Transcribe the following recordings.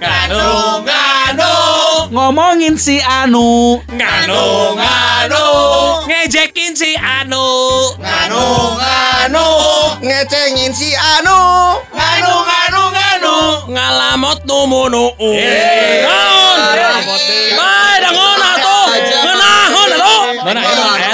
Nganu, nganu, Ngomongin si Anu. nganu, nganu, ngejekin si Anu, nganu, nganu, ngecengin si Anu nganu, nganu, nganu, ngalamot numunu. Naon? Bae dangon atuh. Ngeunahon atuh. Mana eta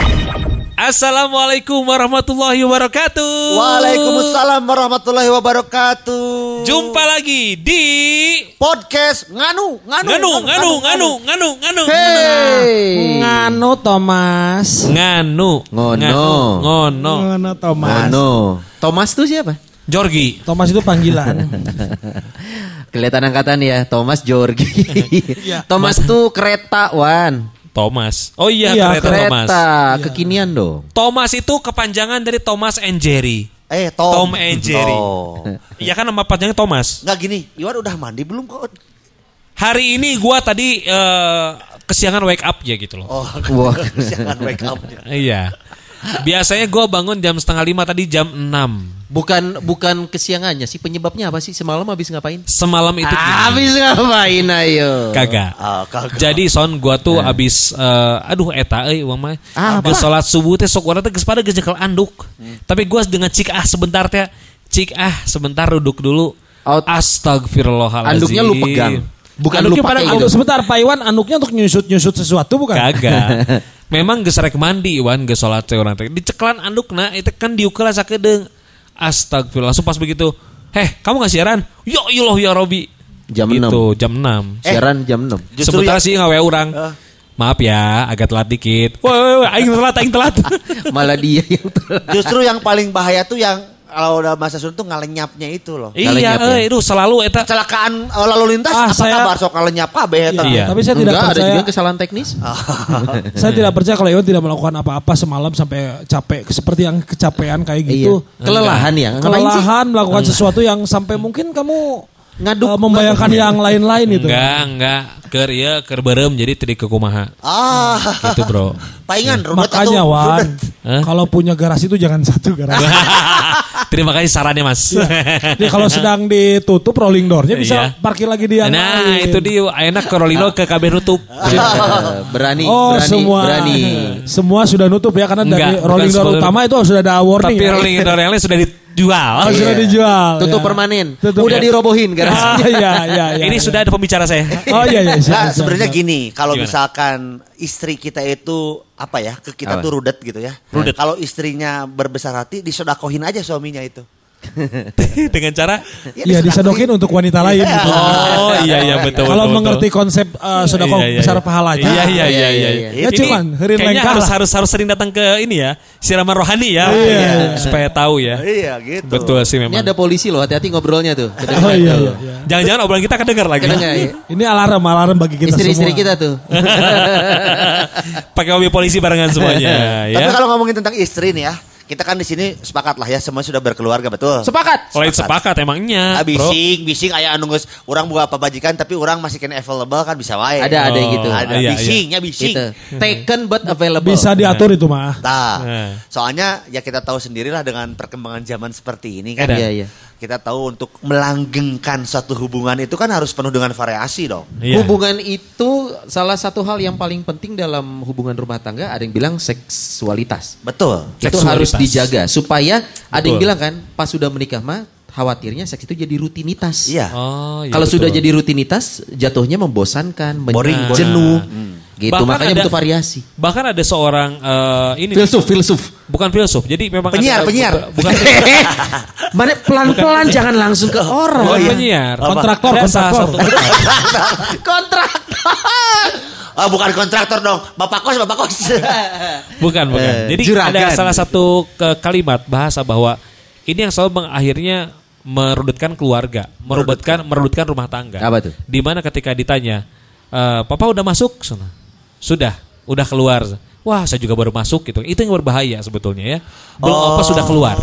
Assalamualaikum warahmatullahi wabarakatuh. Waalaikumsalam warahmatullahi wabarakatuh Jumpa lagi di Podcast Nganu Nganu Nganu, nganu, nganu, nganu, nganu. Hey Nganu Thomas. Nganu. Ngono. Ngono. Nganu Thomas. Mano. Thomas tuh siapa? Jorgi. Thomas itu panggilan. Kelihatan angkatan ya, Thomas Georgi. Iya. Thomas tuh kereta, Wan. Thomas. Oh iya, Iya, kereta Thomas. Kereta, kekinian dong. Thomas itu kepanjangan dari Thomas and Jerry. Eh Tom Tom and Jerry. Oh. Iya kan nama panjangnya Thomas. Nggak gini Iwan udah mandi belum kok Hari ini gua tadi eh, kesiangan wake up ya gitu loh. Oh Wah. Jangan wake up Iya. Biasanya gua bangun jam setengah lima tadi jam 6. Bukan bukan kesiangannya sih, penyebabnya apa sih? Semalam habis ngapain? Semalam itu gini. Habis ngapain ayo? Kagak. Ah, kagak. Jadi son gua tuh abis eh, aduh eta euy uang mah. Ah, Geus salat subuh teh sok urang teh geus pada geus nyekel anduk. Tapi gua dengan cik ah sebentar teh cik ah sebentar duduk dulu. Out. Astagfirullahaladzim. Anduknya lu pegang. Bukan Anduknya lu pakai gua- itu. Sebentar Pak Iwan anduknya untuk nyusut-nyusut sesuatu bukan? Kagak. Memang geus rek mandi Iwan geus salat teh urang teh. Diceklan andukna itu kan diukeula sakedeung. Astagfirullah. Langsung pas begitu, "Heh, kamu nggak siaran?" Ya Allah ya Robi. Jam gitu, jam 6. Siaran jam 6. Justru Sebentar yang- sih ngawe orang. Maaf ya, agak telat dikit. Woi, woi, aing telat, aing telat. Malah dia yang telat. Justru yang paling bahaya tuh yang kalau udah masa suntuk ngalenyapnya itu loh iya, ya? eh, itu selalu eta. Kecelakaan eh, lalu lintas Ah, apa saya- kabar sok ngalenyap kabeh eta Iya. Tapi saya tidak Enggak, ada percaya. juga kesalahan teknis. Saya tidak percaya kalau Iwan tidak melakukan apa-apa semalam sampai capek seperti yang kecapean kayak gitu. Iya. Kelelahan ya. Ngapain sih? Kelelahan melakukan sesuatu yang sampai mungkin kamu Ngaduk- eh, membayangkan yang lain-lain itu. Enggak, enggak. Ker iya, ker berem jadi tadi ke kumaha. Ah Gitu, Bro. paingan rudet Makanya atuh, Wan. Hah? kalau punya garasi itu jangan satu garasi. Terima kasih sarannya, Mas. Jadi kalau sedang ditutup rolling doornya bisa Iya. parkir lagi di yang nah, lain. itu dia enak ke Rolilo ke KB nutup. Eh, berani, Oh berani, semua berani. semua sudah nutup ya karena dari Enggak, rolling bukan door utama itu sudah ada warning. Tapi ya. Rolling door yang lain sudah dijual. Oh, sudah Iya. dijual. Tutup ya. permanen. Tutup. Udah dirobohin Ah, garasinya. iya iya iya. Ini sudah ada pembicara saya. Oh iya iya. siap, Nah, sebenarnya gini, kalau Gimana? misalkan istri kita itu apa ya, ke kita Apa? tuh rudet gitu ya. Rudet. Kalau istrinya berbesar hati, disodakohin aja suaminya itu. Dengan cara Iya disedokin untuk wanita lain. gitu. Oh iya iya betul. Kalau betul, mengerti betul. konsep uh, sodako Iya, iya, besar iya. pahalanya. Iya iya iya iya. iya. Ya, Ini cuman, herin kayaknya lengkar harus harus harus sering datang ke ini ya siraman rohani ya, Iya. supaya tahu ya. Iya gitu. Betul sih Ini memang. ada polisi loh, hati-hati ngobrolnya tuh. Oh iya iya. iya. Jangan-jangan obrolan kita kedengar lagi. Kedengar ya? Ini alarm alarm bagi kita Istri-istri semua. kita tuh. Pakai mobil polisi barengan semuanya Tapi ya. kalau ngomongin tentang istri nih ya, kita kan di sini sepakat lah ya, semua sudah berkeluarga betul. Sepakat. Kalau itu sepakat emangnya, Ah, bro. bising, bising aya anu geus urang buka pabajikan tapi orang masih kena available kan bisa wae. Ada ada yang Oh, gitu. Ada iya, iya. bisingnya bising. Gitu. Taken but available. Bisa diatur itu mah. Nah, Nah. soalnya ya kita tahu sendirilah dengan perkembangan zaman seperti ini kan. Ada. Iya, iya. Kita tahu untuk melanggengkan suatu hubungan itu kan harus penuh dengan variasi dong. Iya. Hubungan itu salah satu hal yang paling penting dalam hubungan rumah tangga ada yang bilang seksualitas. Betul. Itu Seksualitas. harus dijaga supaya ada yang Betul. bilang kan pas sudah menikah mah khawatirnya seks itu jadi rutinitas. Iya. Oh, iya Kalau betul. sudah jadi rutinitas jatuhnya membosankan, boring. jenuh. Gitu Bahkan makanya ada- butuh variasi. Bahkan ada seorang eh, ini Filsuf, filsuf. bukan filsuf. Jadi memang Penyiar, ada, penyiar. bukan Mana pelan-pelan jangan langsung ke orang. bukan iya. penyiar. Kontraktor, salah kontraktor. satu- Kontraktor. Ah, bukan kontraktor dong. Bapak kos, bapak kos. Bukan, bukan. Eh, Jadi juragan. ada salah satu ke- kalimat bahasa bahwa ini yang selalu meng- akhirnya merudutkan keluarga, merudutkan merudutkan rumah tangga. Apa tuh? Di mana ketika ditanya, "Eh, "Papa udah masuk?" Sana. Sudah, udah keluar. Wah, saya juga baru masuk gitu. Itu yang berbahaya sebetulnya ya. Belum Oh. apa sudah keluar.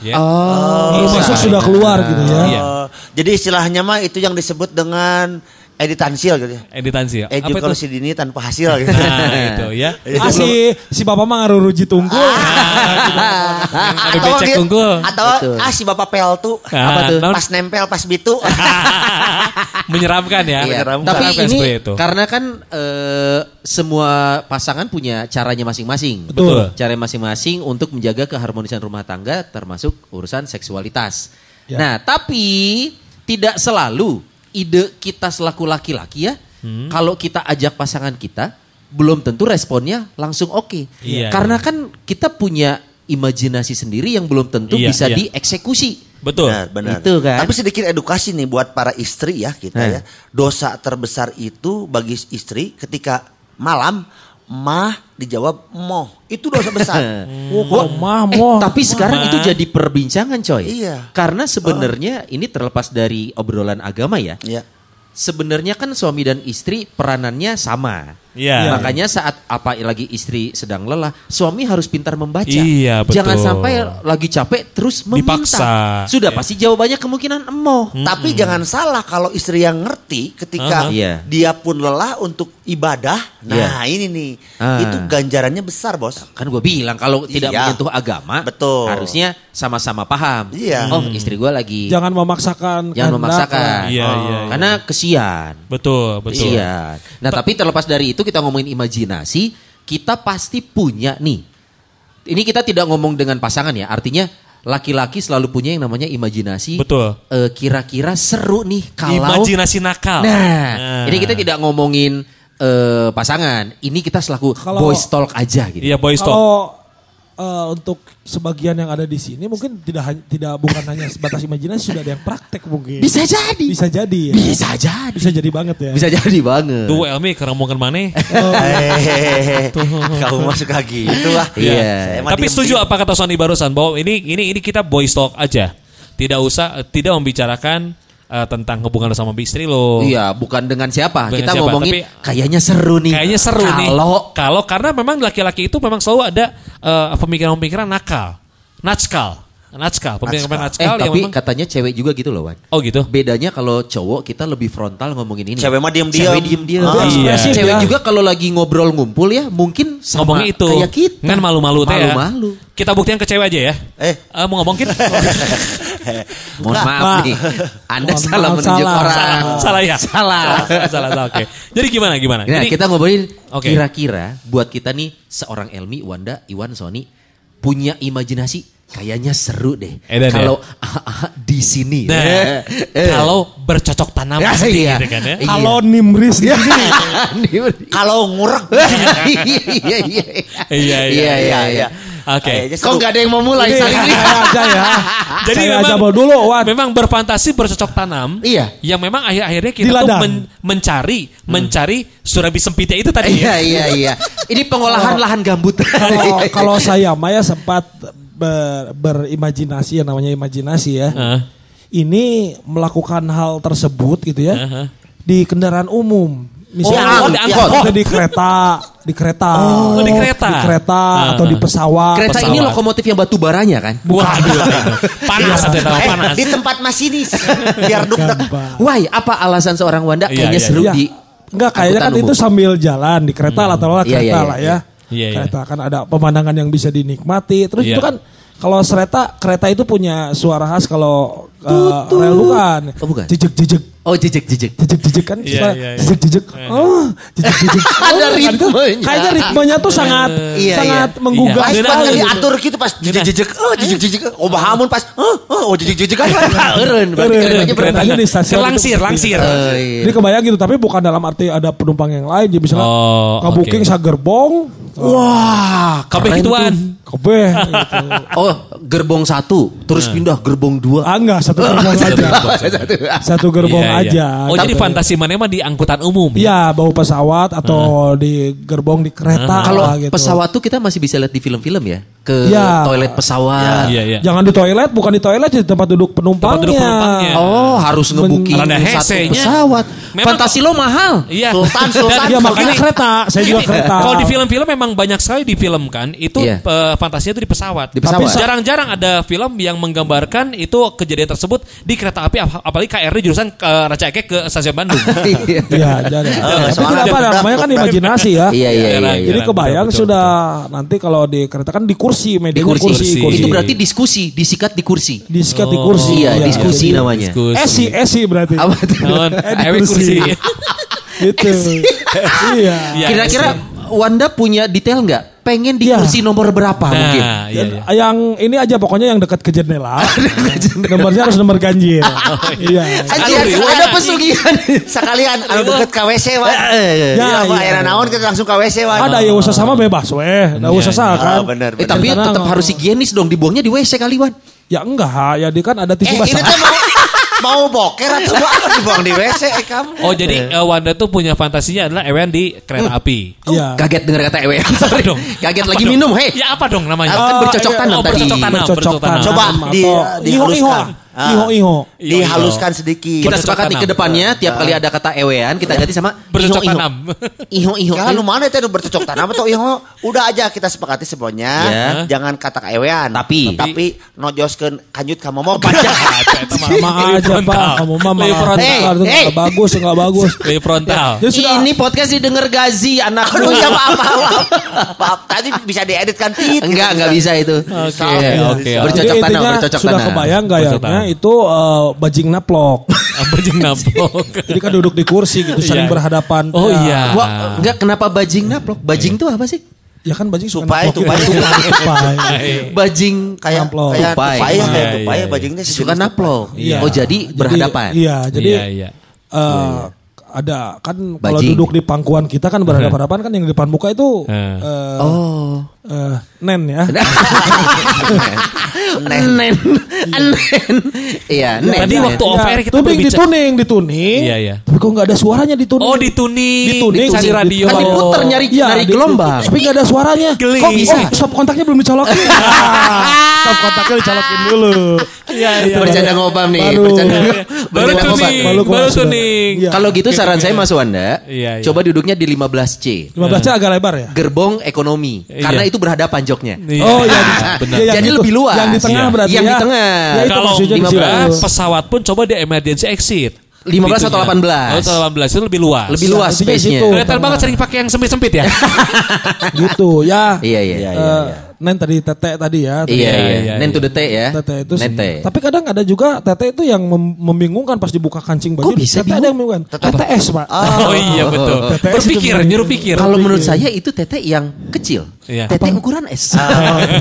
Ya. Oh, Belum masuk sudah keluar gitu ya. Iya. Oh, jadi istilahnya mah itu yang disebut dengan editan sil gitu ya. Editan itu? Edukasi dini tanpa hasil gitu. Nah, itu ya. Ah si, si bapak mah ngaruruji tunggul. Ada becek. Atau Betul. ah si bapak peltu. Ah, Apa tuh? Pas nempel pas bitu. Menyeramkan ya. Iya, Menyeramkan. Tapi Menyeramkan ini seperti itu. karena kan eh, semua pasangan punya caranya masing-masing. Betul. Cara masing-masing untuk menjaga keharmonisan rumah tangga termasuk urusan seksualitas. Ya. Nah, tapi tidak selalu ide kita selaku laki-laki ya. Hmm. Kalau kita ajak pasangan kita belum tentu responnya langsung oke. Iya, Karena kan kita punya imajinasi sendiri yang belum tentu Iya, bisa iya. dieksekusi. Betul. Benar, benar. Itu kan. Tapi sedikit edukasi nih buat para istri ya kita Eh. ya. Dosa terbesar itu bagi istri ketika malam mah dijawab moh. Itu dosa besar. Oh, kok mah moh. Tapi sekarang itu jadi perbincangan coy. Iya. Karena sebenarnya ini terlepas dari obrolan agama ya. ya. Sebenarnya kan suami dan istri peranannya sama. Iya. Makanya saat apa lagi istri sedang lelah, suami harus pintar membaca. Iya, betul. Jangan sampai lagi capek terus meminta. Dipaksa. Sudah Iya. pasti jawabannya kemungkinan emoh. Tapi jangan salah kalau istri yang ngerti ketika Aha. Iya. dia pun lelah untuk ibadah. Nah, ini nih. Ah. Itu ganjarannya besar, Bos. Kan gue bilang kalau tidak Iya. menyentuh agama, Betul. harusnya sama-sama paham. Iya. Oh, istri gue lagi Jangan memaksakan. jangan memaksakan. Iya, Oh, iya, iya. Karena kesian. Betul, betul. Iya. Nah, tapi terlepas dari itu kita ngomongin imajinasi, kita pasti punya nih. Ini kita tidak ngomong dengan pasangan ya. Artinya laki-laki selalu punya yang namanya imajinasi. Betul. Eh, kira-kira seru nih kalau Imajinasi nakal. Nah, ini kita tidak ngomongin eh, pasangan. Ini kita selaku Kalau- boys talk aja gitu. Iya, boys talk. Kalau eh, untuk sebagian yang ada di sini mungkin tidak tidak bukan hanya sebatas imajinasi sudah ada yang praktek mungkin. Bisa jadi. Bisa jadi ya. Bisa jadi. Bisa jadi banget ya. Bisa jadi banget. Tuh Elmi kerembungan mana? Kamu mah suka gitu lah. Iya. Mah Tapi setuju apa kata Sony barusan bahwa ini ini ini kita boys talk aja. Tidak usah tidak membicarakan eh, tentang hubungan lo sama istri lo. Iya, bukan dengan siapa. Dengan kita siapa, ngomongin tapi- kayaknya seru nih. Kayaknya seru nih. Kalau kalau karena memang laki-laki itu memang selalu ada eh, pemikiran-pemikiran nakal, natskal, natskal, pemikiran eh natskal yang tapi memang katanya cewek juga gitu loh, Wan. oh gitu. Bedanya kalau cowok kita lebih frontal ngomongin ini. Cewek mah diam-diam. Cewek diem-diem. Ah, Iya. Cewek ya. juga kalau lagi ngobrol ngumpul ya mungkin sama Ngomongnya itu. kayak kita. Kan malu-malu teh ya. Malu-malu. Kita buktikan ke cewek aja ya. Eh. Eh, mau ngomong kita? Mohon Enggak. maaf Pak. nih. Anda Mohon salah menunjuk salah. orang. salah, salah ya? Salah. salah, salah, oke. Jadi gimana, gimana? Nah, Jadi, kita ngobrolin Oke. kira-kira buat kita nih seorang Elmi, Wanda, Iwan, Sony punya imajinasi kayaknya seru deh. Ya? Kalau ah, ah, di sini. nah, Eh, eh. kalau bercocok tanam Ya, pasti iya. gitu kan ya. Iya. Kalau nimris di sini. Kalau ngurek. Iya iya Iya, iya iya, iya iya. Oke. Kayaknya Kok nggak ada yang mau mulai Ini saling saya aja ya. Jadi saya memang aja mau dulu, Wan. Memang berfantasi bercocok tanam. Iya. Yang memang akhir-akhirnya kita Di tuh men- mencari mencari surabi sempitnya itu tadi. Iya ya. iya iya. Ini pengolahan lahan gambut. Kalau kalau saya Maya sempat ber- berimajinasi yang namanya imajinasi ya. Heeh. Ini melakukan hal tersebut gitu ya. Heeh. Di kendaraan umum. Misalnya Oh, di, di angkot. Atau di kereta, di kereta. Oh, di kereta. Di kereta Ah. atau di pesawat. Kereta ini pesawat. lokomotif yang batu baranya kan? Waduh, panas atau Eh, panas. di tempat masinis. Biar duk. Why? Apa alasan seorang Wanda Iya, kayaknya iya, seru Iya. di Enggak kayaknya kan angkutan itu umum? sambil jalan di kereta lah atau Iya, kereta iya, lah iya. ya. Iya, iya. Kereta kan ada pemandangan yang bisa dinikmati. Terus Iya. itu kan kalau kereta kereta itu punya suara khas kalau uh, rel bukan. Oh, bukan. Jejek jejek Oh jejek jejek. jejek jejek kan Iya, suara iya, iya. jejek jejek. Oh, jejek jejek. Ada Oh, kan itu ritmenya. Kayaknya ritmenya tuh sangat Iya, sangat iya. menggugah Iya. Pas sekali. diatur gitu pas jejek-jejek. Oh, jejek-jejek. Oh, bahamun pas. Oh, oh, jejek-jejek kan. Eureun, berarti Keren, berarti. Keretanya di stasiun Langsir, langsir. Oh, iya. Jadi kebayang gitu, tapi bukan dalam arti ada penumpang yang lain. Jadi misalnya Oh, nge-booking oke. sagerbong, Wah, Kabeh gituan. tuh. kebeh gitu. Oh, gerbong satu, terus pindah gerbong dua. Ah enggak, satu gerbong aja. Satu gerbong Iya, iya. Aja. Oh, jadi Tapi- fantasi mana mah di angkutan umum. ya? Iya, bau pesawat atau di gerbong di kereta Kalau lah gitu. pesawat tuh kita masih bisa lihat di film-film ya, ke Iya. toilet pesawat. Iya, iya. Jangan di toilet, bukan di toilet, di tempat duduk penumpangnya. Tempat duduk penumpangnya. Oh, harus Rada satu pesawat. Memang- Fantasi lo mahal. Iya. Sultan, Sultan. Dan- Iya, makanya kereta. Saya juga kereta. Kalau di film-film memang banyak sekali difilmkan itu Iya. eh, fantasinya itu di pesawat. Di pesawat. Tapi Jarang-jarang ada film yang menggambarkan itu kejadian tersebut di kereta api ap- apalagi KRD jurusan ke Raja Ekek ke stasiun Bandung. Iya. Iya, jadi. Eh, Tapi soalnya tidak apa, ada- namanya kan imajinasi ya. Iya, iya, iya. Jarang, iya. Jadi jarang, kebayang sudah nanti kalau di kereta kan di kursi, Di kursi. Itu berarti diskusi, disikat di kursi. disikat di Oh. kursi. Iya, diskusi jadi- namanya. Diskusi. Esi, esi berarti. Apa Eh, di ewe kursi. Kursi. Itu. iya. Iya, Kira-kira Wanda punya detail nggak? Pengen di Iya. kursi nomor berapa mungkin? Nah, iya, iya. Yang ini aja pokoknya yang dekat ke jendela. Nomornya harus nomor ganjil. Iya. Anjir, Aduh, ada ada pesugihan. Sekalian anu deket ka WC wa. Eh, Ya, iya. akhirnya naon kita langsung ke WC wa. Ada ya usaha sama bebas weh. Ada usaha Ah, kan. bener, Eh tapi tetap harus higienis dong dibuangnya di WC kali Wan. Ya enggak, ya di kan ada Eh, tisu ini basah. tuh mau mau boker atau mau apa dibuang di WC eh, kamu? Oh jadi eh, Wanda tuh punya fantasinya adalah Ewen di kereta api. Iya. Kaget denger kata ewe. Sorry dong. Kaget Apa lagi dong? minum, hei. Ya apa dong namanya? Kan Ah, bercocok iya, tanam oh, tadi. bercocok tanam. Bercocok bercocok tanam. tanam. Coba di Atau dihaluskan. Ah. Iho-iho. Dihaluskan sedikit. Kita Bercocok sepakat nih tanam. ke depannya tiap kali ada kata ewean kita ganti sama Bercocok iho-iho. tanam. Iho-iho. Ya lu mana itu bercocok tanam atau iho? Udah aja kita sepakati semuanya. Ya. Jangan kata keewean. Tapi- tapi nojoskeun kanjut ka momok. Sama aja Pak, kamu mah frontal. itu Hey, hey. enggak bagus, enggak bagus. Lebih frontal. Ya sudah. Ini podcast didengar Gazi anakku. Aduh ya maaf maaf. Maaf tadi bisa diedit kan tit. Enggak, enggak bisa itu. Oke, Iya. oke. Bercocok tanam, bercocok sudah tanam. kebayang Bercocok gayanya tanam. itu eh, bajing naplok. Apa jeng naplok? Jadi kan duduk di kursi gitu saling Iya. berhadapan. Oh Ya. iya. Wah, enggak kenapa bajing naplok? Bajing itu apa sih? Ya kan bajing suka Tupai, naplok. tupai. Tupai. Bajing Kayak Naplok. kayak Tupai. tupai ya kayak Iya, tupai iya, ya bajingnya suka naplok. Iya. Oh, jadi berhadapan. Iya, jadi Iya, iya. eh, ada kan kalau Bajing. duduk di pangkuan kita kan berhadapan-hadapan kan yang di depan muka itu Eh. eh, Oh. eh, nen ya. Nen. Nen. Nen. Iya, nen. Tadi Nen. waktu off air kita tuning, berbicara- dituning, dituning. Iya, iya. Tapi kok nggak ada suaranya dituning? Oh dituning, Dituning, cari radio. Kan diputer nyari Iya, nyari gelombang. Tapi nggak ada suaranya. Geli. Kok Bisa. oh, stop kontaknya belum dicolokin? Ah, stop kontaknya dicolokin dulu. Iya, iya. Bercanda ngobam nih, bercanda. Baru tuning, Baru tuning. Iya. Kalau gitu saran saya Mas Wanda, Iya, iya. coba duduknya di 15C. 15 nya agak lebar ya? Gerbong ekonomi. Iya. Karena itu berhadapan joknya. Iya. Oh iya, benar. iya, Jadi lebih luas. Yang di tengah Iya. berarti Yang ya. di tengah. Ya, itu Kalau maksudnya di 15 situ. pesawat pun coba di emergency exit. 15 atau Pintunya. 18? Oh, atau 18 itu lebih luas. Lebih luas Intinya space-nya. situ. Kelihatan banget sering pakai yang sempit-sempit ya. gitu ya. Iya, iya. Eh, Nen tadi tete tadi ya. tadi. Iya, iya. iya, Nen iya. to the T ya. Tete itu sih. Nete. Tapi kadang ada juga tete itu yang mem- membingungkan pas dibuka kancing baju. Kok bisa tete ada yang membingungkan. TTS, Pak. Oh iya betul. TTS Berpikir, itu nyuruh pikir. Kalau menurut saya itu tete yang kecil. Iya. Tete ukuran S.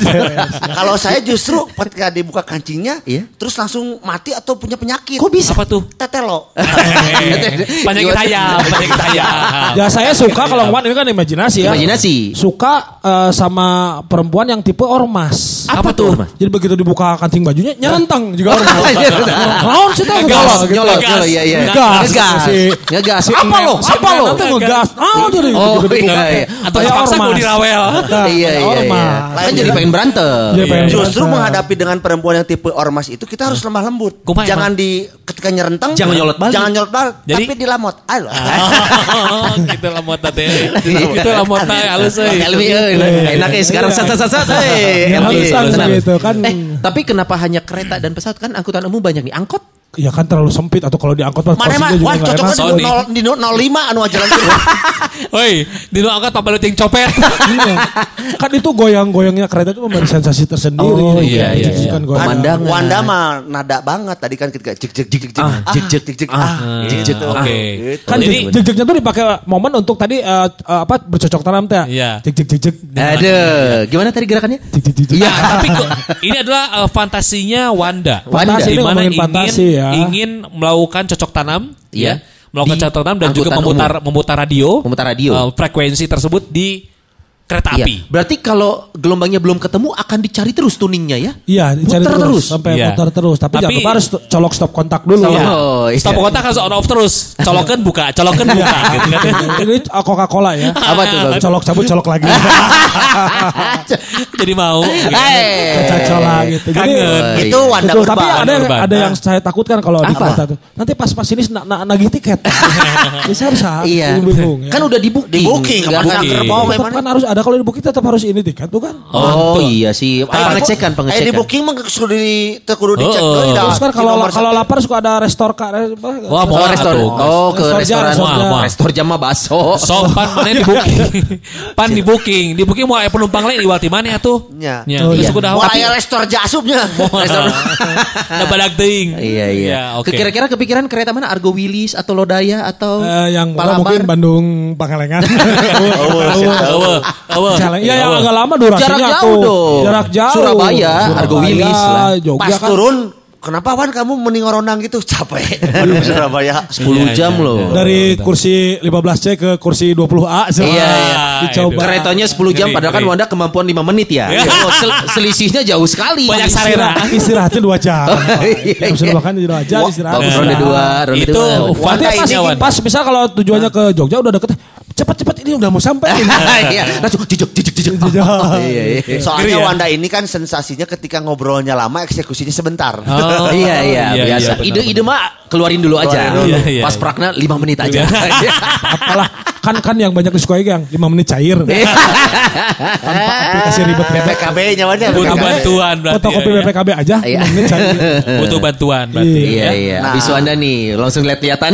Kalau saya justru ketika dibuka kancingnya, Iya. terus langsung mati atau punya penyakit. Kok bisa? Apa tuh? Tetelo. Penyakit ayam, penyakit ayam. Ya saya suka kalau Wan ini kan imajinasi ya. Imajinasi. Suka eh, sama perempuan yang tipe ormas. Apa tuh? Ormas? Jadi begitu dibuka kancing bajunya nyerentang juga ormas. Iya, Naon sih nyolot gitu. Nyolot, Ngegas. nyolot, iya, iya. Ngegas. Ngegas. Apa lo? Apa lo? Ngegas. Ah, jadi Oh, iya, iya. Atau dipaksa ormas. mau dirawel. Iya, iya, iya. ormas. Kan jadi pengen berantem. Jadi pengen Justru berantem. menghadapi dengan perempuan yang tipe ormas itu kita harus lemah lembut. Kumaha jangan di ketika nyerentang Jangan nyolot balik. Jangan nyolot balik, Jadi- tapi dilamot. Ayo. Oh, gitu lah mota teh. Gitu lah mota halus euy. Elmi, eh, enak ya sekarang sat sat sat eh, gitu kan. Eh, tapi kenapa hanya kereta dan pesawat kan angkutan umum banyak nih? Angkot? Ya kan terlalu sempit atau kalau diangkut mah Mana mah? juga Wah, nggak cocoknya di, nol, di nol- 05 anu aja langsung. Woi, di nu angkat papalut yang copet. Iya. kan itu goyang-goyangnya kereta itu memberi sensasi tersendiri. Oh, iya, iya, iya. Kan goyang. Pemandangan. Wanda mah nada banget tadi kan ketika jek jek jek jek jek Ah, jek, jek, jek jek ah, ah jek, jek, gitu. oke. Gitu. Kan Jadi- jeg-jegnya tuh dipakai momen untuk tadi eh, eh, apa bercocok tanam teh. Iya. Jeg jeg jeg jeg. Aduh, gimana tadi gerakannya? Iya, tapi kok ini adalah eh, fantasinya Wanda. Wanda. Fantasi di ini mana ngomongin ingin fantasi ya. ingin melakukan cocok tanam, Iya. ya, melakukan cocok tanam dan juga memutar memutar radio, Memutar radio. eh, frekuensi tersebut di kereta Iya. api. Berarti kalau gelombangnya belum ketemu akan dicari terus tuningnya ya? Iya, dicari Muter terus, terus. sampai Iya. muter terus. Tapi, jangan Tapi- lupa harus colok stop kontak dulu. Stop. ya. Oh, iya. Stop kontak harus on off terus. Colokan buka, colokan buka gitu kan. Ini Coca-Cola ya. Apa tuh? Colok cabut colok lagi. Jadi mau. gitu. Eh. Cacola gitu. Jadi Kangen. Oh, Itu iya. Wanda Betul, tapi ada yang, ada yang saya takutkan kalau di kereta tuh. Nanti pas pas ini na, na, nagih tiket. Jadi saya harus Iya. bingung ya. Kan udah di booking. Di booking, kan harus ada ada kalau di booking tetap harus ini tiket bukan? Oh, iya sih. Ah, pengecekan, Eh di pengecekan. booking mah kudu di teu kudu dicek Oh, dah. Terus kan kalau kalau lapar suka ada restor kak. Wah, Oh, mau restoran. atuh. Oh, ke Restor restoran. restor jam. Restor jam mah baso. So pan mana di booking. pan di booking. Di booking mau penumpang lain di walti mana atuh? Nya. Nya, Oh, geus iya. kudu Mau aya restor jasubnya. Restoran. Da badak teuing. Iya, iya. Ya, oke. Kira-kira kepikiran kereta mana? Argo Wilis atau Lodaya atau Eh, yang mungkin Bandung Pangalengan. Eueuh, Jalan- Iya yang Eueuh. agak lama durasinya Jarak jauh tuh. dong. Jarak jauh. Surabaya, Argo Wilis lah. Jogja Pas kan. turun Kenapa Wan kamu mending oronang gitu capek Aduh Surabaya 10 Iya, jam iya, loh. iya. Dari kursi 15C ke kursi 20A. Iya, iya. Dicoba. Keretanya 10 jam Ngeri, padahal kan ngeri. Wanda kemampuan 5 menit ya. Iya. Oh, sel- selisihnya jauh sekali. Banyak sarera. Istirahat- Istirahatnya 2 jam. Iya, Jam iya. makan 2 jam istirahat. Bagus ronde Istirahat. dua, ronde Itu Wanda pas, ini, pas misal kalau tujuannya ke Jogja udah deket. Cepat-cepat ini udah mau sampai. Iya, langsung jujur jujur jujur. Iya, iya. Soalnya Ngeri ya? Wanda ini kan sensasinya ketika ngobrolnya lama eksekusinya sebentar Oh. Iya, iya, Iya, biasa. iya, Ide-ide mah keluarin dulu aja. Iya, iya, Pas iya. prakna 5 menit aja. Apalah kan kan yang banyak disukai yang 5 menit cair. Tanpa aplikasi ribet-ribet. BPKB-nya Wan ya Butuh BPKB. bantuan berarti. Fotokopi ya, ya. BPKB aja. Iya. 5 menit cair. Butuh bantuan berarti. Iya, ya. iya. Nah. Bisu Anda nih, langsung lihat-lihatan.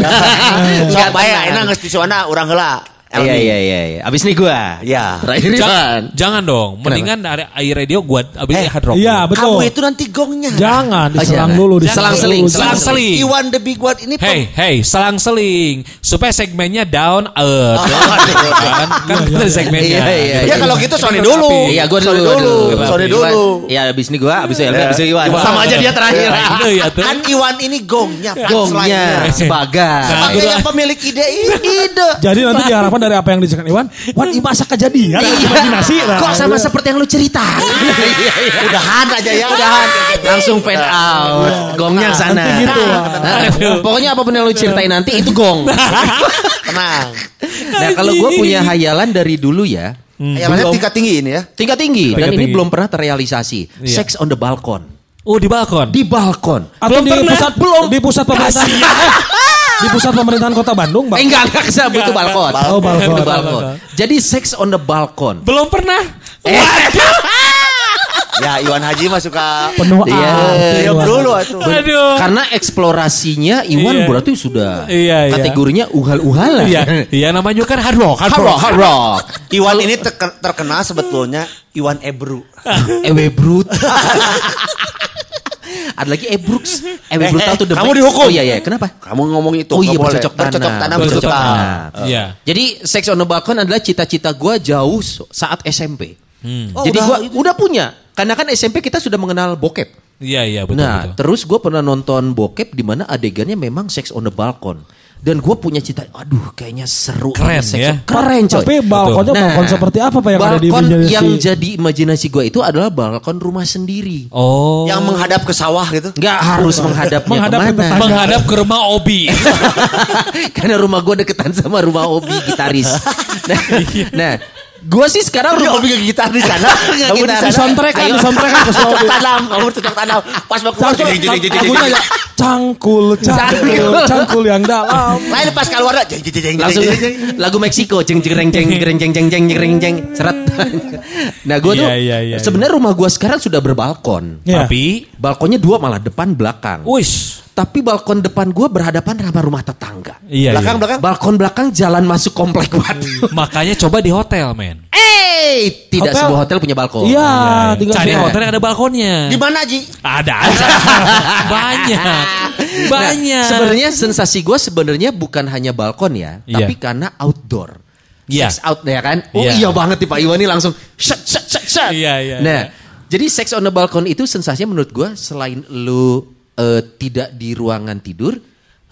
Sok bae enak geus disuana urang heula Iya, iya, iya, iya. Abis nih gua. Iya. Terakhir Jangan, jangan dong. Mendingan dari air radio gua abis Eh, hard rock. Iya Kamu betul. itu nanti gongnya Jangan Oh, diserang jangan. dulu. Selang-seling, dulu. Selang seling. Iwan the Big One ini Hey, hey, selang-seling supaya segmennya down earth. kan kan Iya, iya, segmennya. iya, iya, Ya kalau gitu Sony dulu. Iya, gua dulu. Dulu. Sony dulu. Iya, abis ini gua, abis itu Elga, abis itu Iwan. Sama aja dia terakhir. Ya. Kan Iwan ini gongnya, Gongnya sebagai. Sebagai yang pemilik ide ini ide. Jadi nanti diharapkan dari apa yang diceritakan Iwan, Wan ini masa kejadian, imajinasi. Nah, Kok sama iya. seperti yang lu cerita? Udahan aja ya, udahan. Langsung fade out. Gongnya ke sana. Gitu, Nah, pokoknya apa pun yang lu ceritain nanti itu gong. Tenang. Nah, kalau gue punya hayalan dari dulu ya. Ayalannya tingkat tinggi ini ya. Tingkat tinggi dan Tingkat ini tinggi. belum pernah terrealisasi. Iya. Sex on the balcon. Oh di balkon. Di balkon. Atau Belum di pernah. pusat belum di pusat pemerintahan. di pusat pemerintahan Kota Bandung, Bang. Eh, enggak, enggak ke sana, itu balkon. Oh, balkon. Itu balkon. Jadi sex on the balkon. Belum pernah. Ya Iwan Haji mah suka Penuh Iya. Iwan. dulu atuh. Aduh. Karena eksplorasinya Iwan Iya. berarti sudah Iya, iya. kategorinya uhal-uhalan. Iya, iya namanya kan hard rock, hard Hard rock. hard rock. Iwan ini terke- terkenal sebetulnya Iwan Ebru. Ewe Brut. Ada lagi Ebrooks. Ewe Eh, Brutal eh, tuh the kamu dihukum. Oh iya iya, kenapa? Kamu ngomong itu Oh iya bercocok tanam. Bercocok tanam, Bercocok tanam. tanam. Iya. Jadi sex on the balcon adalah cita-cita gue jauh saat SMP. Oh, Jadi udah itu. udah punya. Karena kan SMP kita sudah mengenal bokep. Iya, iya betul nah, betul. terus gue pernah nonton bokep di mana adegannya memang sex on the balcon. Dan gue punya cita, aduh kayaknya seru. Keren, ya. Keren coy. Tapi balkonnya Nah, balkon seperti apa Pak yang ada di balkon imajinasi? yang jadi imajinasi gue itu adalah balkon rumah sendiri. Oh. Yang menghadap ke sawah gitu. Nggak harus menghadapnya Menghadap ke menghadap ke rumah Obi. Karena rumah gue deketan sama rumah Obi gitaris. Nah, nah gue sih sekarang rumah hobi gitar di sana. Nggak Kamu di soundtrack kan, soundtrack kan. Cocok tanam, kamu cocok tanam. Pas mau keluar, jeng, jeng, jeng, ya, cangkul, cangkul, cangkul yang dalam. Lain pas keluar, jeng, jeng, jeng, jeng, langsung jeng, jeng, jeng. lagu Meksiko jeng jeng jeng jeng jeng jeng jeng jeng jeng jeng seret. Nah gue tuh Iya, iya, iya, sebenarnya rumah gue sekarang sudah berbalkon. Iya. Tapi, Balkonnya dua malah depan belakang. wis. Tapi balkon depan gue berhadapan sama rumah tetangga. Iya, Belakang, iya. belakang. Balkon belakang jalan masuk komplek Watu. Makanya coba di hotel, men. Eh, tidak Hotel? sebuah hotel punya balkon. Iya, Iya, tinggal Cari hotel yang ada balkonnya. Di mana Ji? Ada aja. Banyak. Banyak. Sebenarnya sensasi gue sebenarnya bukan hanya balkon ya, Iya. tapi karena outdoor. Iya. Sex out ya kan? Oh Iya. iya banget nih Pak Iwan nih langsung shut shut shut shut. Iya, iya, Nah, iya. jadi sex on the balcony itu sensasinya menurut gue selain lu eh, tidak di ruangan tidur,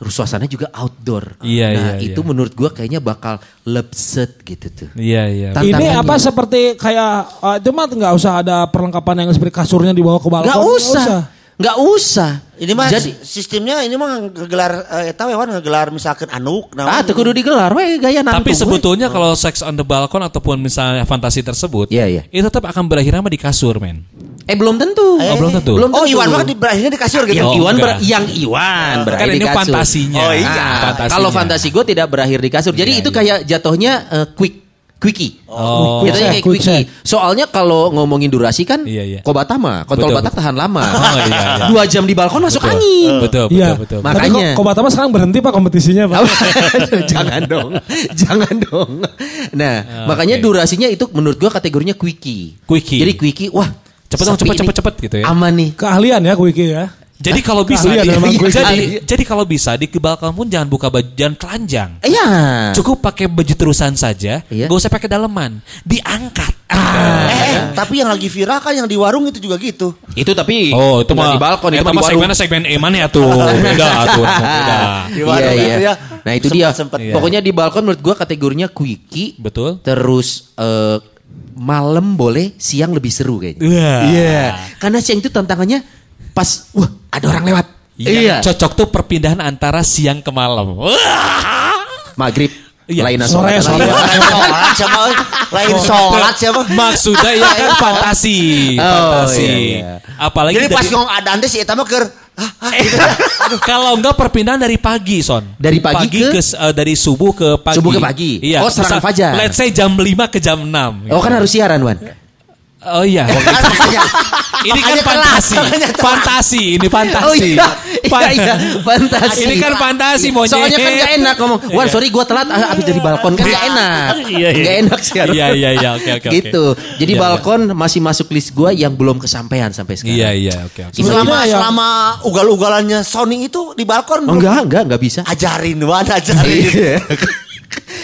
suasananya juga outdoor. Iya, nah, iya, itu iya. menurut gue kayaknya bakal lebset gitu tuh. Iya, iya. Ini apa seperti kayak uh, itu mah nggak usah ada perlengkapan yang seperti kasurnya dibawa ke balkon. Gak usah. Gak usah. Ini mah Jadi, sistemnya ini mah ngegelar eh, eta we Wan ngegelar misalkan anuk naon. ah, tuh kudu digelar, weh gaya nantu. Tapi we. sebetulnya kalau sex on the balcon ataupun misalnya fantasi tersebut, Iya, iya. itu tetap akan berakhir sama di kasur, men. Eh belum tentu. Oh, belum tentu. Belum Oh. Iwan mah di berakhirnya di kasur gitu. Yang Oh, Iwan ber- enggak. yang Iwan berakhir Kan di ini kasur. fantasinya. Oh, iya. Nah, Fantasinya. kalau fantasi gue tidak berakhir di kasur. Jadi Iya, itu iya. kayak jatuhnya eh, quick quickie. Oh. Jatuhnya kayak Quick quickie. Soalnya kalau ngomongin durasi kan, Iya, iya. Kobatama, kontrol Betul, batak tahan lama. Oh, iya, iya. Dua jam di balkon masuk angin. Betul, betul, Iya. betul. Tapi Makanya. kok Kobatama sekarang berhenti Pak kompetisinya Pak. jangan dong, jangan dong. Nah, Ah, makanya oke. durasinya itu menurut gua kategorinya quickie. Quickie. Jadi quickie, wah Cepet dong, cepet, cepet, cepet gitu ya. Aman nih. Keahlian ya Wiki ya. Jadi kalau bisa, di- gue. jadi, Iya. jadi kalau bisa di balkon pun jangan buka baju, jangan telanjang. Iya. Cukup pakai baju terusan saja, Iya. gak usah pakai daleman, diangkat. Ah. Eh, eh, tapi yang lagi viral kan yang di warung itu juga gitu. Itu tapi Oh, itu mah di balkon, itu mah di warung. segmen Eman ya tuh. Beda tuh, beda. Di Iya, warung iya. itu ya. Nah itu dia. Sempet-sempet. Iya. Pokoknya di balkon menurut gua kategorinya quickie. Betul. Terus eh, malam boleh, siang lebih seru kayaknya. Iya. Karena siang itu tantangannya pas, wah ada orang lewat. Iya. Cocok tuh perpindahan antara siang ke malam. Maghrib. Iya. Lainan Sore, sore. Lain sholat siapa? Lain sholat siapa? Maksudnya ya kan fantasi, Oh, fantasi. iya, iya. Apalagi Jadi pas ngomong adan teh si eta mah keur ah, ah, gitu. kalau enggak perpindahan dari pagi, Son. Dari pagi ke- eh, dari subuh ke pagi. Subuh ke pagi. Iya. Oh, serangan fajar. Let's say jam 5 ke jam 6. Oh kan harus siaran Wan. Oh iya. ini kan fantasi. Fantasi, ini fantasi. Oh iya, iya, iya, fantasi. Ini kan fantasi monyet. Soalnya kan gak enak ngomong, Wan sorry gue telat ah, abis dari balkon kan gak enak. Iya, iya. Gak enak siaran. Iya, iya, iya, oke, oke, oke. Gitu. Jadi Iya, balkon masih masuk list gue yang belum kesampaian sampai sekarang. Iya, iya, oke, oke. selama selama ugal-ugalannya Sony itu di balkon Oh, enggak, enggak, enggak bisa. ajarin Wan ajarin.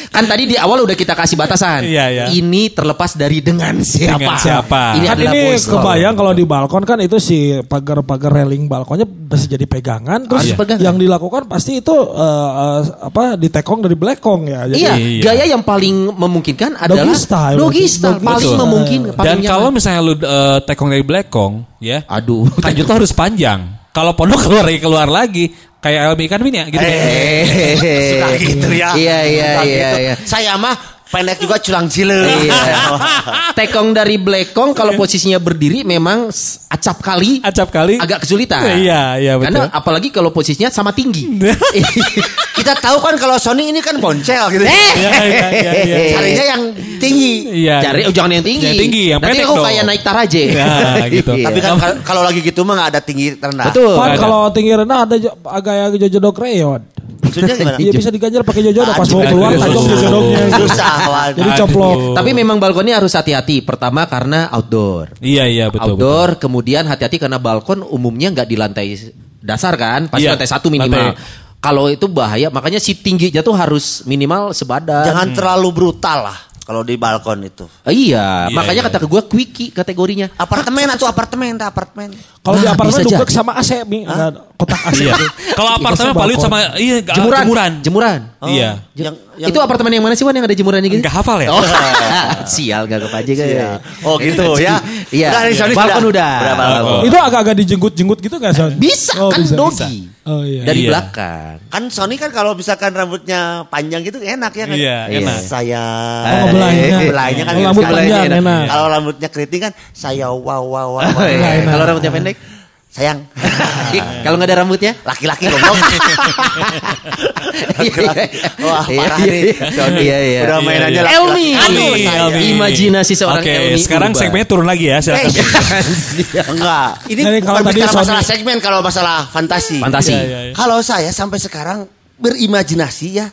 Iya. kan tadi di awal udah kita kasih batasan. Iya, iya. Ini terlepas dari dengan siapa. Dengan siapa. Ini kan adalah ini voice kebayang kalau di balkon kan itu si pagar-pagar railing balkonnya bisa jadi pegangan terus Harus pegangan. yang dilakukan pasti itu eh, eh, apa ditekong dari belekong ya. Jadi Iya, Iya. gaya yang paling memungkinkan adalah Doggy style. doggy style, Doggy paling memungkinkan. paling Dan nyaman. kalau misalnya lu eh, tekong dari belakang, ya. aduh, Kanjut tuh harus panjang. Kalau pondok keluar lagi keluar lagi kayak Elmi kan ini ya gitu kayak. Suka gitu ya. Iya, iya, iya, gitu. iya. Saya mah pendek juga culang cile. Iya. Tekong dari blekong kalau posisinya berdiri memang acap kali Acap kali. agak kesulitan. Iya, iya, betul. Karena apalagi kalau posisinya sama tinggi. Kita tahu kan kalau Sony ini kan boncel gitu. Eh. Iya, iya, iya, iya. Carinya yang tinggi. Iya. Cari oh, jangan yang tinggi. Yang tinggi, yang Nanti pendek aku dong. kayak naik taraje. Ya, gitu. Iya. Tapi kan kal- kalau lagi gitu mah nggak ada tinggi rendah. Betul. Pan kalau tinggi rendah ada jo- agak yang jojodok reyon. Maksudnya gimana? Iya bisa diganjel pakai jojodok pas mau keluar tajong jojodoknya. Susah, Wan. Jadi coplok. Tapi memang balkonnya harus hati-hati. Pertama karena outdoor. Iya, iya, betul. outdoor, kemudian hati-hati karena balkon umumnya nggak di lantai dasar kan, pasti Iya, lantai satu minimal. lantai. Kalau itu bahaya, makanya si tingginya tuh harus minimal sebadan. Jangan terlalu brutal lah kalau di balkon itu. Eh, iya, Iya, makanya iya. kata gue quickie kategorinya. Apartemen atau apartemen, tak apartemen. Kalau di Nah, apartemen bisa duduk jadi. sama AC, kotak AC. Iya. Kalau apartemen paling sama iya Jemuran, jemuran. jemuran. Iya. Yang, yang Itu apartemen yang mana sih Wan yang ada jemurannya gitu? Enggak hafal ya? Oh, sial gak kepaje kan ya. Oh gitu ya. Iya, balkon udah. Udah balkon. Itu agak-agak dijenggut-jenggut gitu gak Son? Bisa Oh, kan bisa. dogi. Oh iya. Dari Iya. belakang. Kan Sony kan kalau misalkan rambutnya panjang gitu enak ya kan? Iya, enak. Saya Oh, ngebelainya. Ngebelainya kan Oh, enak rambut panjang, enak. enak. Kalau rambutnya keriting kan saya wow wow wow. Oh, iya. Kalau rambutnya pendek? Sayang. Kalau nggak ada rambutnya? Laki-laki ngomong. Wah, Iya, parah iya, nih. iya. Sony. Iya, iya. Udah Iya, mainannya iya. laki-laki. Elmi. Aduh, Elmi. Imajinasi seorang Oke, Elmi sekarang berubah. segmennya turun lagi ya. Silakan. Enggak. Ini bukan kalau tadi bicara masalah segmen kalau masalah fantasi. Fantasi. Iya, iya, iya. Kalau saya sampai sekarang berimajinasi ya,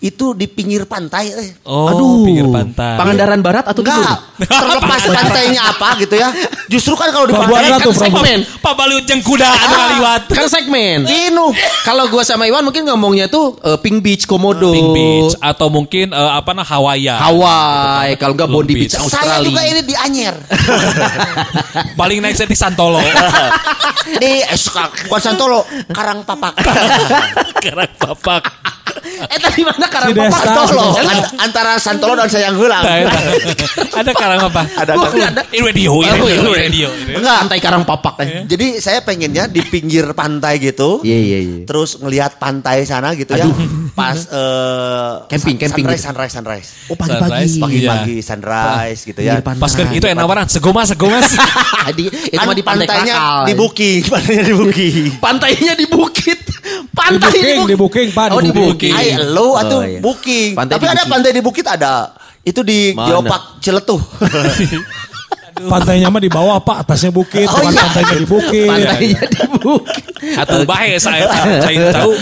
itu di pinggir pantai. Eh. Oh, pinggir pantai. Pangandaran Barat atau Enggak, timur? terlepas pantainya apa gitu ya. Justru kan kalau di pantai kan Pelabuhan. segmen. Pak Baliut jeng kuda anu ngaliwat. Kan segmen. Inu. Kalau gua sama Iwan mungkin ngomongnya tuh eh, Pink Beach Komodo. Pink Beach atau mungkin eh, apa nah Hawaii. Hawaii, kalau enggak Bondi Beach, Beach. Saya juga Australia. ini di Anyer. Paling naik di Santolo. di eh, suka- bukan Santolo, Karang Papak. Karang papak. Eh tadi mana Karang Papak? An- antara Santolo dan Sayang Hulang. Ada karang apa? Ada karang. ada. Ini radio, ini radio, iya. radio. Enggak. Pantai Karang Papak. eh. Jadi saya pengennya di pinggir pantai gitu. Iya iya iya. Terus ngelihat pantai sana gitu ya. Pas eh, Camping, camping sunrise, gitu. sunrise, sunrise. Oh pagi-pagi. Sunrise, Pagi-pagi sunrise gitu ya. Pas kan itu enak waran, segomas, segomas. di, itu mah di pantai pantainya di booking, pantainya di booking. Pantainya di bukit. Pantai Di booking, di booking, Pak, Oh, di di booking. Ay, lo atau Oh, iya. booking. Pantai Tapi di ada booking. pantai di bukit ada Itu di Mana? Geopark Ciletuh. Pantainya mah di bawah Pak, atasnya bukit, Oh, iya. pantainya di bukit. Pantainya di bukit. Atau bahe saya saya tahu.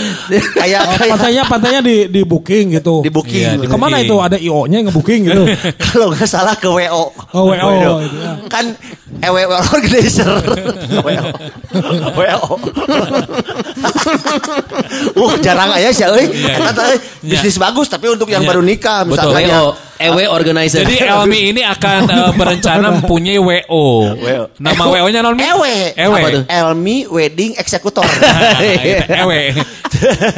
kayak Oh, pantainya pantainya di di booking gitu. di booking. Iya, di Ke mana booking. itu ada IO-nya nge-booking gitu. Kalau nggak salah ke WO. Oh, WO, itu ya. Kan EWO organizer. WO. WO. uh, jarang aja sih euy. Iya. Eta teh bisnis bagus tapi untuk yang Iya. baru nikah Betul. EW organizer. Jadi Elmi ini akan eh, berencana mempunyai WO. WO. Nama WO-nya non Mi? Ewe. Ewe. Apa tuh? Elmi Wedding Executor. Nah, eta Ewe.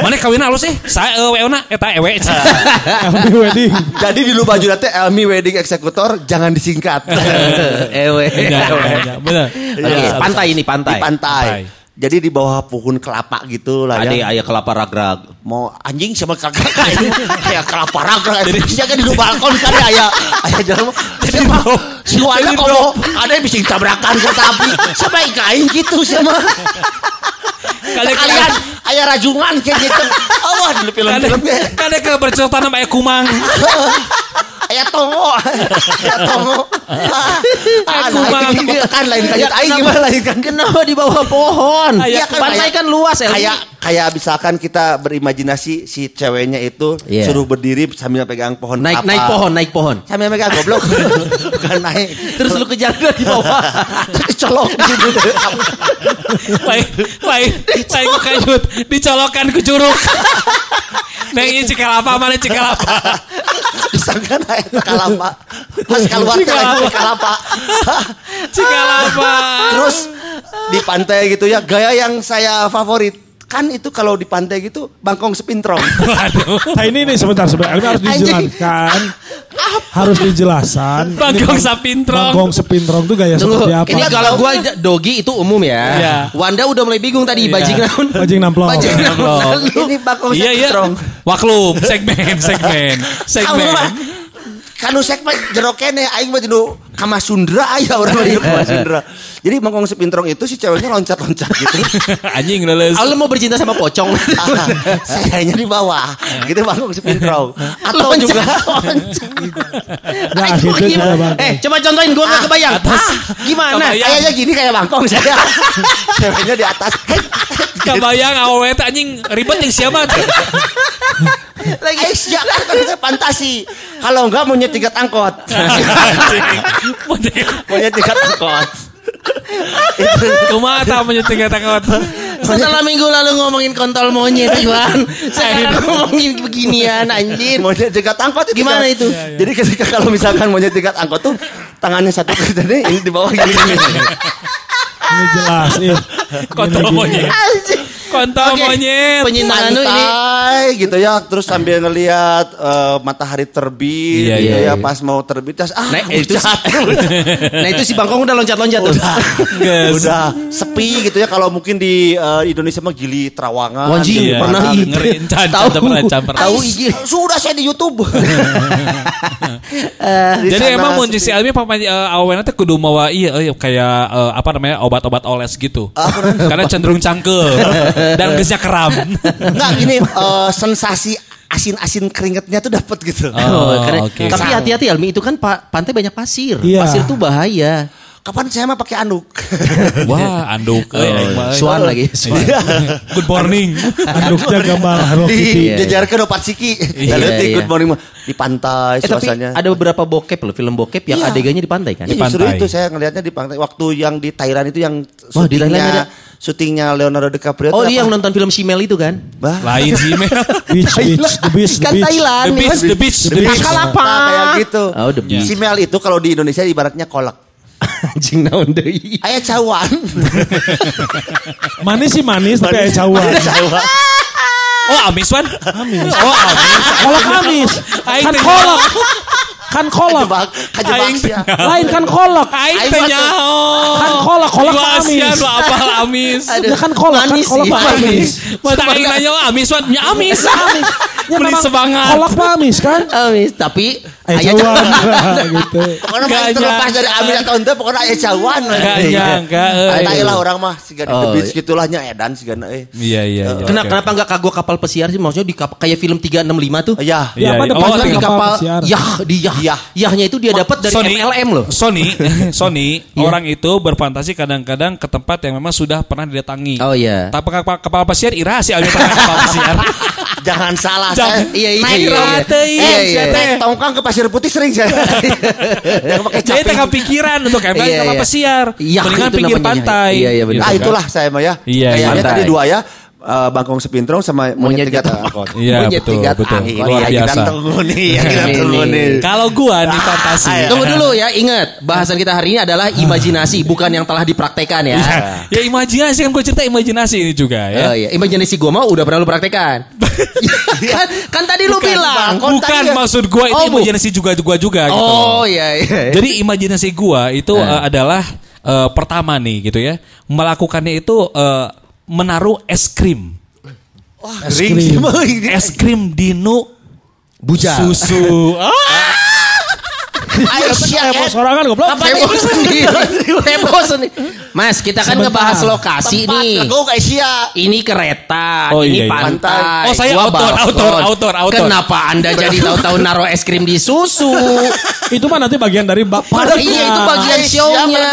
Mana kawin halus sih? Saya eh, WO na eta ewe. Happy wedding. Jadi di lu baju nanti Elmi Wedding Executor jangan disingkat. EW. Ya, ya, ya, Benar. Oke, pantai ini pantai. Di pantai. Pantai. Jadi di bawah pohon kelapa gitu lah ya. ayah kelapa ragrag. Mau anjing sama kakak kayak kayak kelapa raga. Jadi siapa di luar balkon kan ayah ayah jalan. Siapa? Si Wanda kalau ada yang bisa tabrakan kereta api. Siapa ikain gitu sama. Kalian Kalian ayah rajungan kayak gitu. Awas dulu film-film Kada ke bercerita nama ayah kumang. Ayah tongo. Ayah tongo. Ah, kumang. lain kan lain kayak aing gimana lain kan. Kenapa di bawah pohon? Iya kan, pantai kan luas ya. Kayak kayak misalkan kita berimajinasi si ceweknya itu Iya. suruh berdiri sambil pegang pohon naik naik pohon, naik pohon. Sambil pegang goblok. Bukan naik. Terus lu kejar dari bawah. colok gitu. Lain, lain, lain ku kajut. Dicolokan ke curug. Neng ini cikalapa, mana cikalapa. Disangka naik ke kalapa. Pas keluar Cikalapa. kalapa. Cikalapa. Terus di pantai gitu ya, gaya yang saya favorit. Kan itu kalau di pantai gitu bangkong sepintrong. Waduh. Nah ini nih sebentar sebentar ini harus dijelaskan. harus dijelaskan. Bangkong sapintrong. Bangkong sepintrong tuh gaya Tunggu, seperti apa? ini kalau gua dogi itu umum ya. Iya. Wanda udah mulai bingung tadi Iya. bajing naon. Bajing namplok. Bajing namplok. Ini bangkong Iya iya. sepintrong. Waklum, segmen, segmen, Kamu segmen. mah kanu sek mah jero kene aing mah dinu kama Sundra aya orang lagi kama Sundra. Jadi bangkong sepintrong itu si ceweknya loncat-loncat gitu. Anjing leles. Ah, lu mau bercinta sama pocong. Sayanya di bawah. Gitu bangkong sepintrong. Atau Loncat, juga Nah, Itu gitu. Eh, coba contohin gua nggak kebayang. Ah, gimana? Kayaknya gini kayak bangkong saya. Ceweknya di atas. Kebayang awewe teh anjing ribet yang siapa tuh. Lagi jangan kan fantasi. Kalau enggak mau tiket angkot. mau tiket angkot. Kumaha tah menyeting takut. Setelah minggu lalu ngomongin kontol monyet, Iwan. Sekarang ngomongin beginian, anjir. Mau tiket angkot itu Gimana kan. itu? Jadi ketika kalau misalkan mau tiket angkot tuh tangannya satu sini, ini di bawah gini. Ini jelas. Ih. Kontol monyet. Kontol Oke. monyet. Penyintaan lu ini Pantai gitu ya terus sambil ngelihat eh, matahari terbit Iya, gitu iya, ya iya. pas mau terbit terus ah Nah, itu. Nah, itu si Bangkong udah loncat-loncat tuh. Geus. udah sepi gitu ya kalau mungkin di eh, Indonesia mah gili Trawangan Wanjing, Iya. pernah. Ngeri, Tahu. Tahu sudah saya di YouTube Di Jadi emang mun si Almi papa uh, teh kudu mawa iya euy, kayak eh, apa namanya obat-obat oles gitu. Karena cenderung cangkel dan geusnya keram. Enggak gini eh, sensasi asin-asin keringetnya tuh dapat gitu Oh, karena- oke. Tapi hati-hati Almi itu kan pa- pantai banyak pasir. Iya. Pasir tuh bahaya. Kapan saya mah pakai anduk Wah, anduk mah, euy. Swan lagi. Swan. Good morning. Anduknya gambar Hello di Kitty. Iya. jajarkan opat siki Iya, iya. good morning mah di pantai Eh, tapi suasananya ada beberapa bokep loh, film bokep yang Iya. adegannya di pantai kan? Iya, Di justru pantai. itu saya ngelihatnya di pantai. Waktu yang di Thailand itu yang Wah, di Thailand syutingnya ada. syutingnya Leonardo DiCaprio. Oh, dia yang nonton film Shimel itu kan? Bah, Lain sih Mel. Beach, beach, the beach, the Kan beach. Thailand. The beach, the beach, the beach. Nah, kayak gitu. Oh, the beach. Si Mel itu kalau di Indonesia ibaratnya kolak. Anjing naon deui. Ayah cawan. Manis sih manis, tapi ayah cawan. cawan. Oh, amis wan. Amis. Oh, amis. Kolak amis. Kan kolak. Kan kolak. Kejebak, kejebak Aing ya. Lain kan kolak. Aing teh mah- nyaho. Kan kolak, kolak Lu mah asian, amis. lu apal amis. Ya kan kolak, kan sih, mah amis. Mata aing nanya oh, amis wan, nya amis. Ya, Beli memang semangat. Kolak pamis kan? Amis, tapi Eh ayah jauhan gitu. Pokoknya mah terlepas dari Amin atau ente pokoknya aya jauhan. Nggak nyangka, eh. Ayo lah orang mah siga di Oh, the beach iya. gitulah nya edan sigana eh. Iya iya. iya, Kenapa, oke. kenapa nggak kagok kapal pesiar sih? Maksudnya di kayak film 365 tuh. Iya. Iya, Ya, apa iya. depannya Oh, Di kapal pesiar. Yah, di Yah. Yah. Yahnya itu dia dapat dari Sony, MLM loh. Sony, Sony, Iya. orang itu berfantasi kadang-kadang ke tempat yang memang sudah pernah didatangi. Oh iya. Tapi kapal, kapal pesiar ira sih kapal pesiar. Jangan salah Jangan. saya. Iya, iya, Naik iya, iya. Eh, iya, iya. naik tongkang ke pasir putih sering saya. Yang pakai Jadi caping. tak kepikiran untuk camping Iya, kapal iya. pesiar. Iya, Mendingan pinggir pantai. Iya, iya, benar. Ah itulah saya mah ya. Iya, Kayaknya iya. tadi dua ya. Eh, bangkong sepintrong sama monyet, tiga angkot. Iya, Monyet betul, tiga betul. angkot. Luar Ini biasa. Tunggu nih, kita Ini. tunggu nih. Kalau gua nih fantasi. Ayo. Tunggu dulu ya, ingat bahasan kita hari ini adalah imajinasi, bukan yang telah dipraktekan ya. Ya imajinasi kan gue cerita imajinasi ini juga ya. Oh iya, imajinasi gua mah udah pernah lu praktekan. kan, kan tadi lu Bukan, bilang. Bang. Bukan tadi ya. maksud gua itu Oh, imajinasi juga gua juga gitu. Oh iya iya. Jadi imajinasi gua itu eh, adalah eh, pertama nih gitu ya. Melakukannya itu eh, menaruh es krim. Wah, Es krim. Es krim dino Bujal. susu. Ah, Ayo siap. Heboh sorangan goblok. Heboh sendiri. Heboh sendiri. Mas, kita kan Sebentar. ngebahas lokasi nih. Gue kayak siap. Ini kereta, Oh, ini iya, iya. pantai. Oh, saya gua outdoor, balkon. outdoor, outdoor, outdoor. Kenapa Anda jadi tahu-tahu naruh es krim di susu? Itu mah nanti bagian dari bak iya, itu bagian show-nya.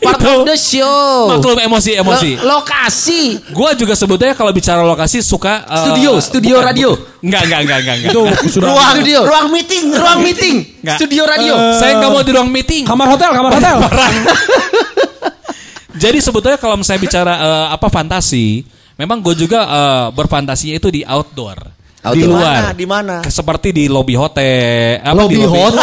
Part of the show. Maklum emosi emosi. Lo- lokasi. Gua juga sebetulnya kalau bicara lokasi suka eh, Studio, studio radio. Enggak, enggak, enggak, enggak, enggak. Itu sudah Ruang, Studio. ruang meeting. Ruang meeting, Nggak. studio radio. Saya nggak mau di ruang meeting. kamar hotel, kamar hotel. Jadi sebetulnya kalau saya bicara eh, apa fantasi, memang gue juga eh, berfantasinya itu di outdoor. Di Outdoor. luar. Di mana? Seperti di lobby hotel. Apa, Lobby hotel.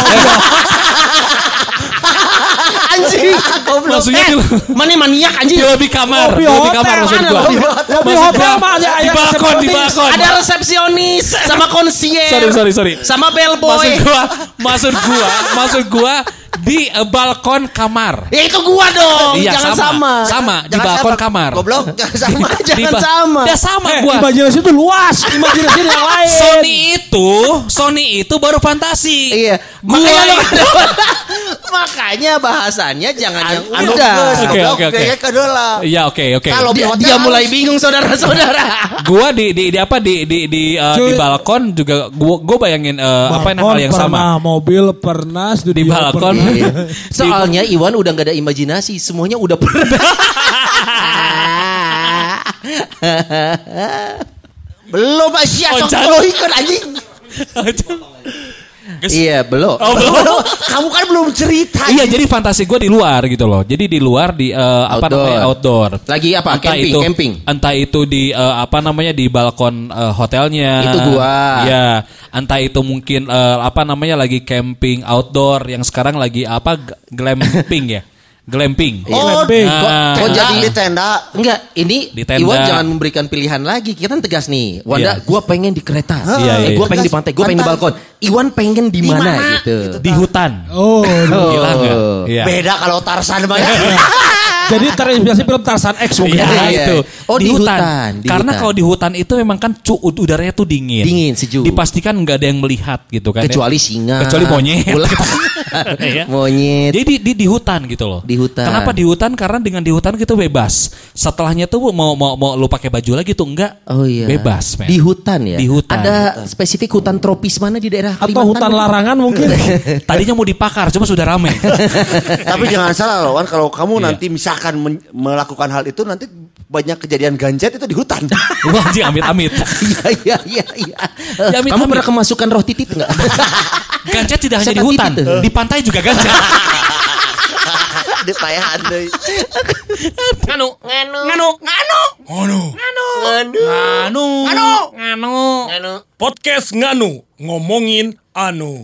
anjing. Maksudnya eh, di- mana maniak anjing. Di lobby kamar. Lobby Di lobby hotel, kamar maksud gue. lobby hotel? Gua, mah ada Di balkon, di resepsionis. balkon. Ada resepsionis sama konsier. Sorry, sorry, sorry. Sama bellboy. Maksud gua, maksud gua, maksud gua di eh, balkon kamar. Ya itu gua dong. Iya, Jangan sama. sama. Sama, di Jangan balkon sama. kamar. Goblok, jangan sama. Di Jangan ba- sama. Ya sama Eh, gua. imajinasi itu luas, imajinasi yang lain. Sony itu, Sony itu baru fantasi. Iya. Gua Makanya, itu- makanya bahasannya jangan yang Anu udah. Oke, oke, oke. Iya, oke, oke. Kalau Dia, dia mulai bingung saudara-saudara. gua di di, di apa di di di, uh, Cuy. di balkon juga gua gua bayangin uh, apa yang hal yang sama pernah, mobil pernah, studio di balkon. pernah. Soalnya Iwan udah gak ada imajinasi, semuanya udah pernah. Belum masih Oh, anjing. Iya, belum. Oh, belum. Belum, Kamu kan belum cerita. Iya, jadi fantasi gua di luar gitu loh. Jadi di luar di uh, apa Outdoor. namanya outdoor. Lagi apa? Camping, itu, camping. Entah itu di uh, apa namanya di balkon uh, hotelnya. Itu gua. Iya. Entah itu mungkin uh, apa namanya lagi camping outdoor yang sekarang lagi apa glamping ya. Glamping. Oh, Glamping. kok Ah. Kok tenda, jadi- di tenda. Enggak, ini Di tenda. Iwan jangan memberikan pilihan lagi. Kita kan tegas nih. Wanda, Iya. gua pengen di kereta. Iya, iya, eh, gua iya. pengen di pantai, gua pengen di balkon. Iwan pengen di mana gitu. Di hutan. Oh, Gila nggak? Iya. Beda kalau Tarsan mah ya. Jadi terinspirasi film Tarsan X mungkin. Iya Iya. itu Oh, di hutan, di Karena hutan. kalau di hutan itu memang kan cu udaranya tuh dingin. Dingin, sejuk. Dipastikan nggak ada yang melihat gitu kan. ya. Kecuali singa. Kecuali monyet. Ular. Iya. monyet. Jadi di, di di hutan gitu loh. Di hutan. Kenapa di hutan? Karena dengan di hutan kita bebas. Setelahnya tuh mau mau mau lu pakai baju lagi tuh enggak? Oh iya. Bebas, men. Di hutan ya. Di hutan. Ada spesifik hutan tropis mana di daerah Atau Kalimantan? hutan larangan mungkin. Tadinya mau dipakar, cuma sudah rame. Tapi jangan salah loh, Wan. Kalau kamu Iya. nanti misalkan men- melakukan hal itu nanti banyak kejadian ganjet itu di hutan. Wah, anjing amit-amit. Iya iya iya iya. Eh, Ya, amit- Kamu amit. pernah kemasukan roh titit enggak? Gancet tidak hanya di hutan, titit di pantai juga gancet. di payahan deui. Nganu, nganu, nganu, nganu, Ngono. nganu, nganu, nganu, nganu. Podcast Nganu ngomongin anu.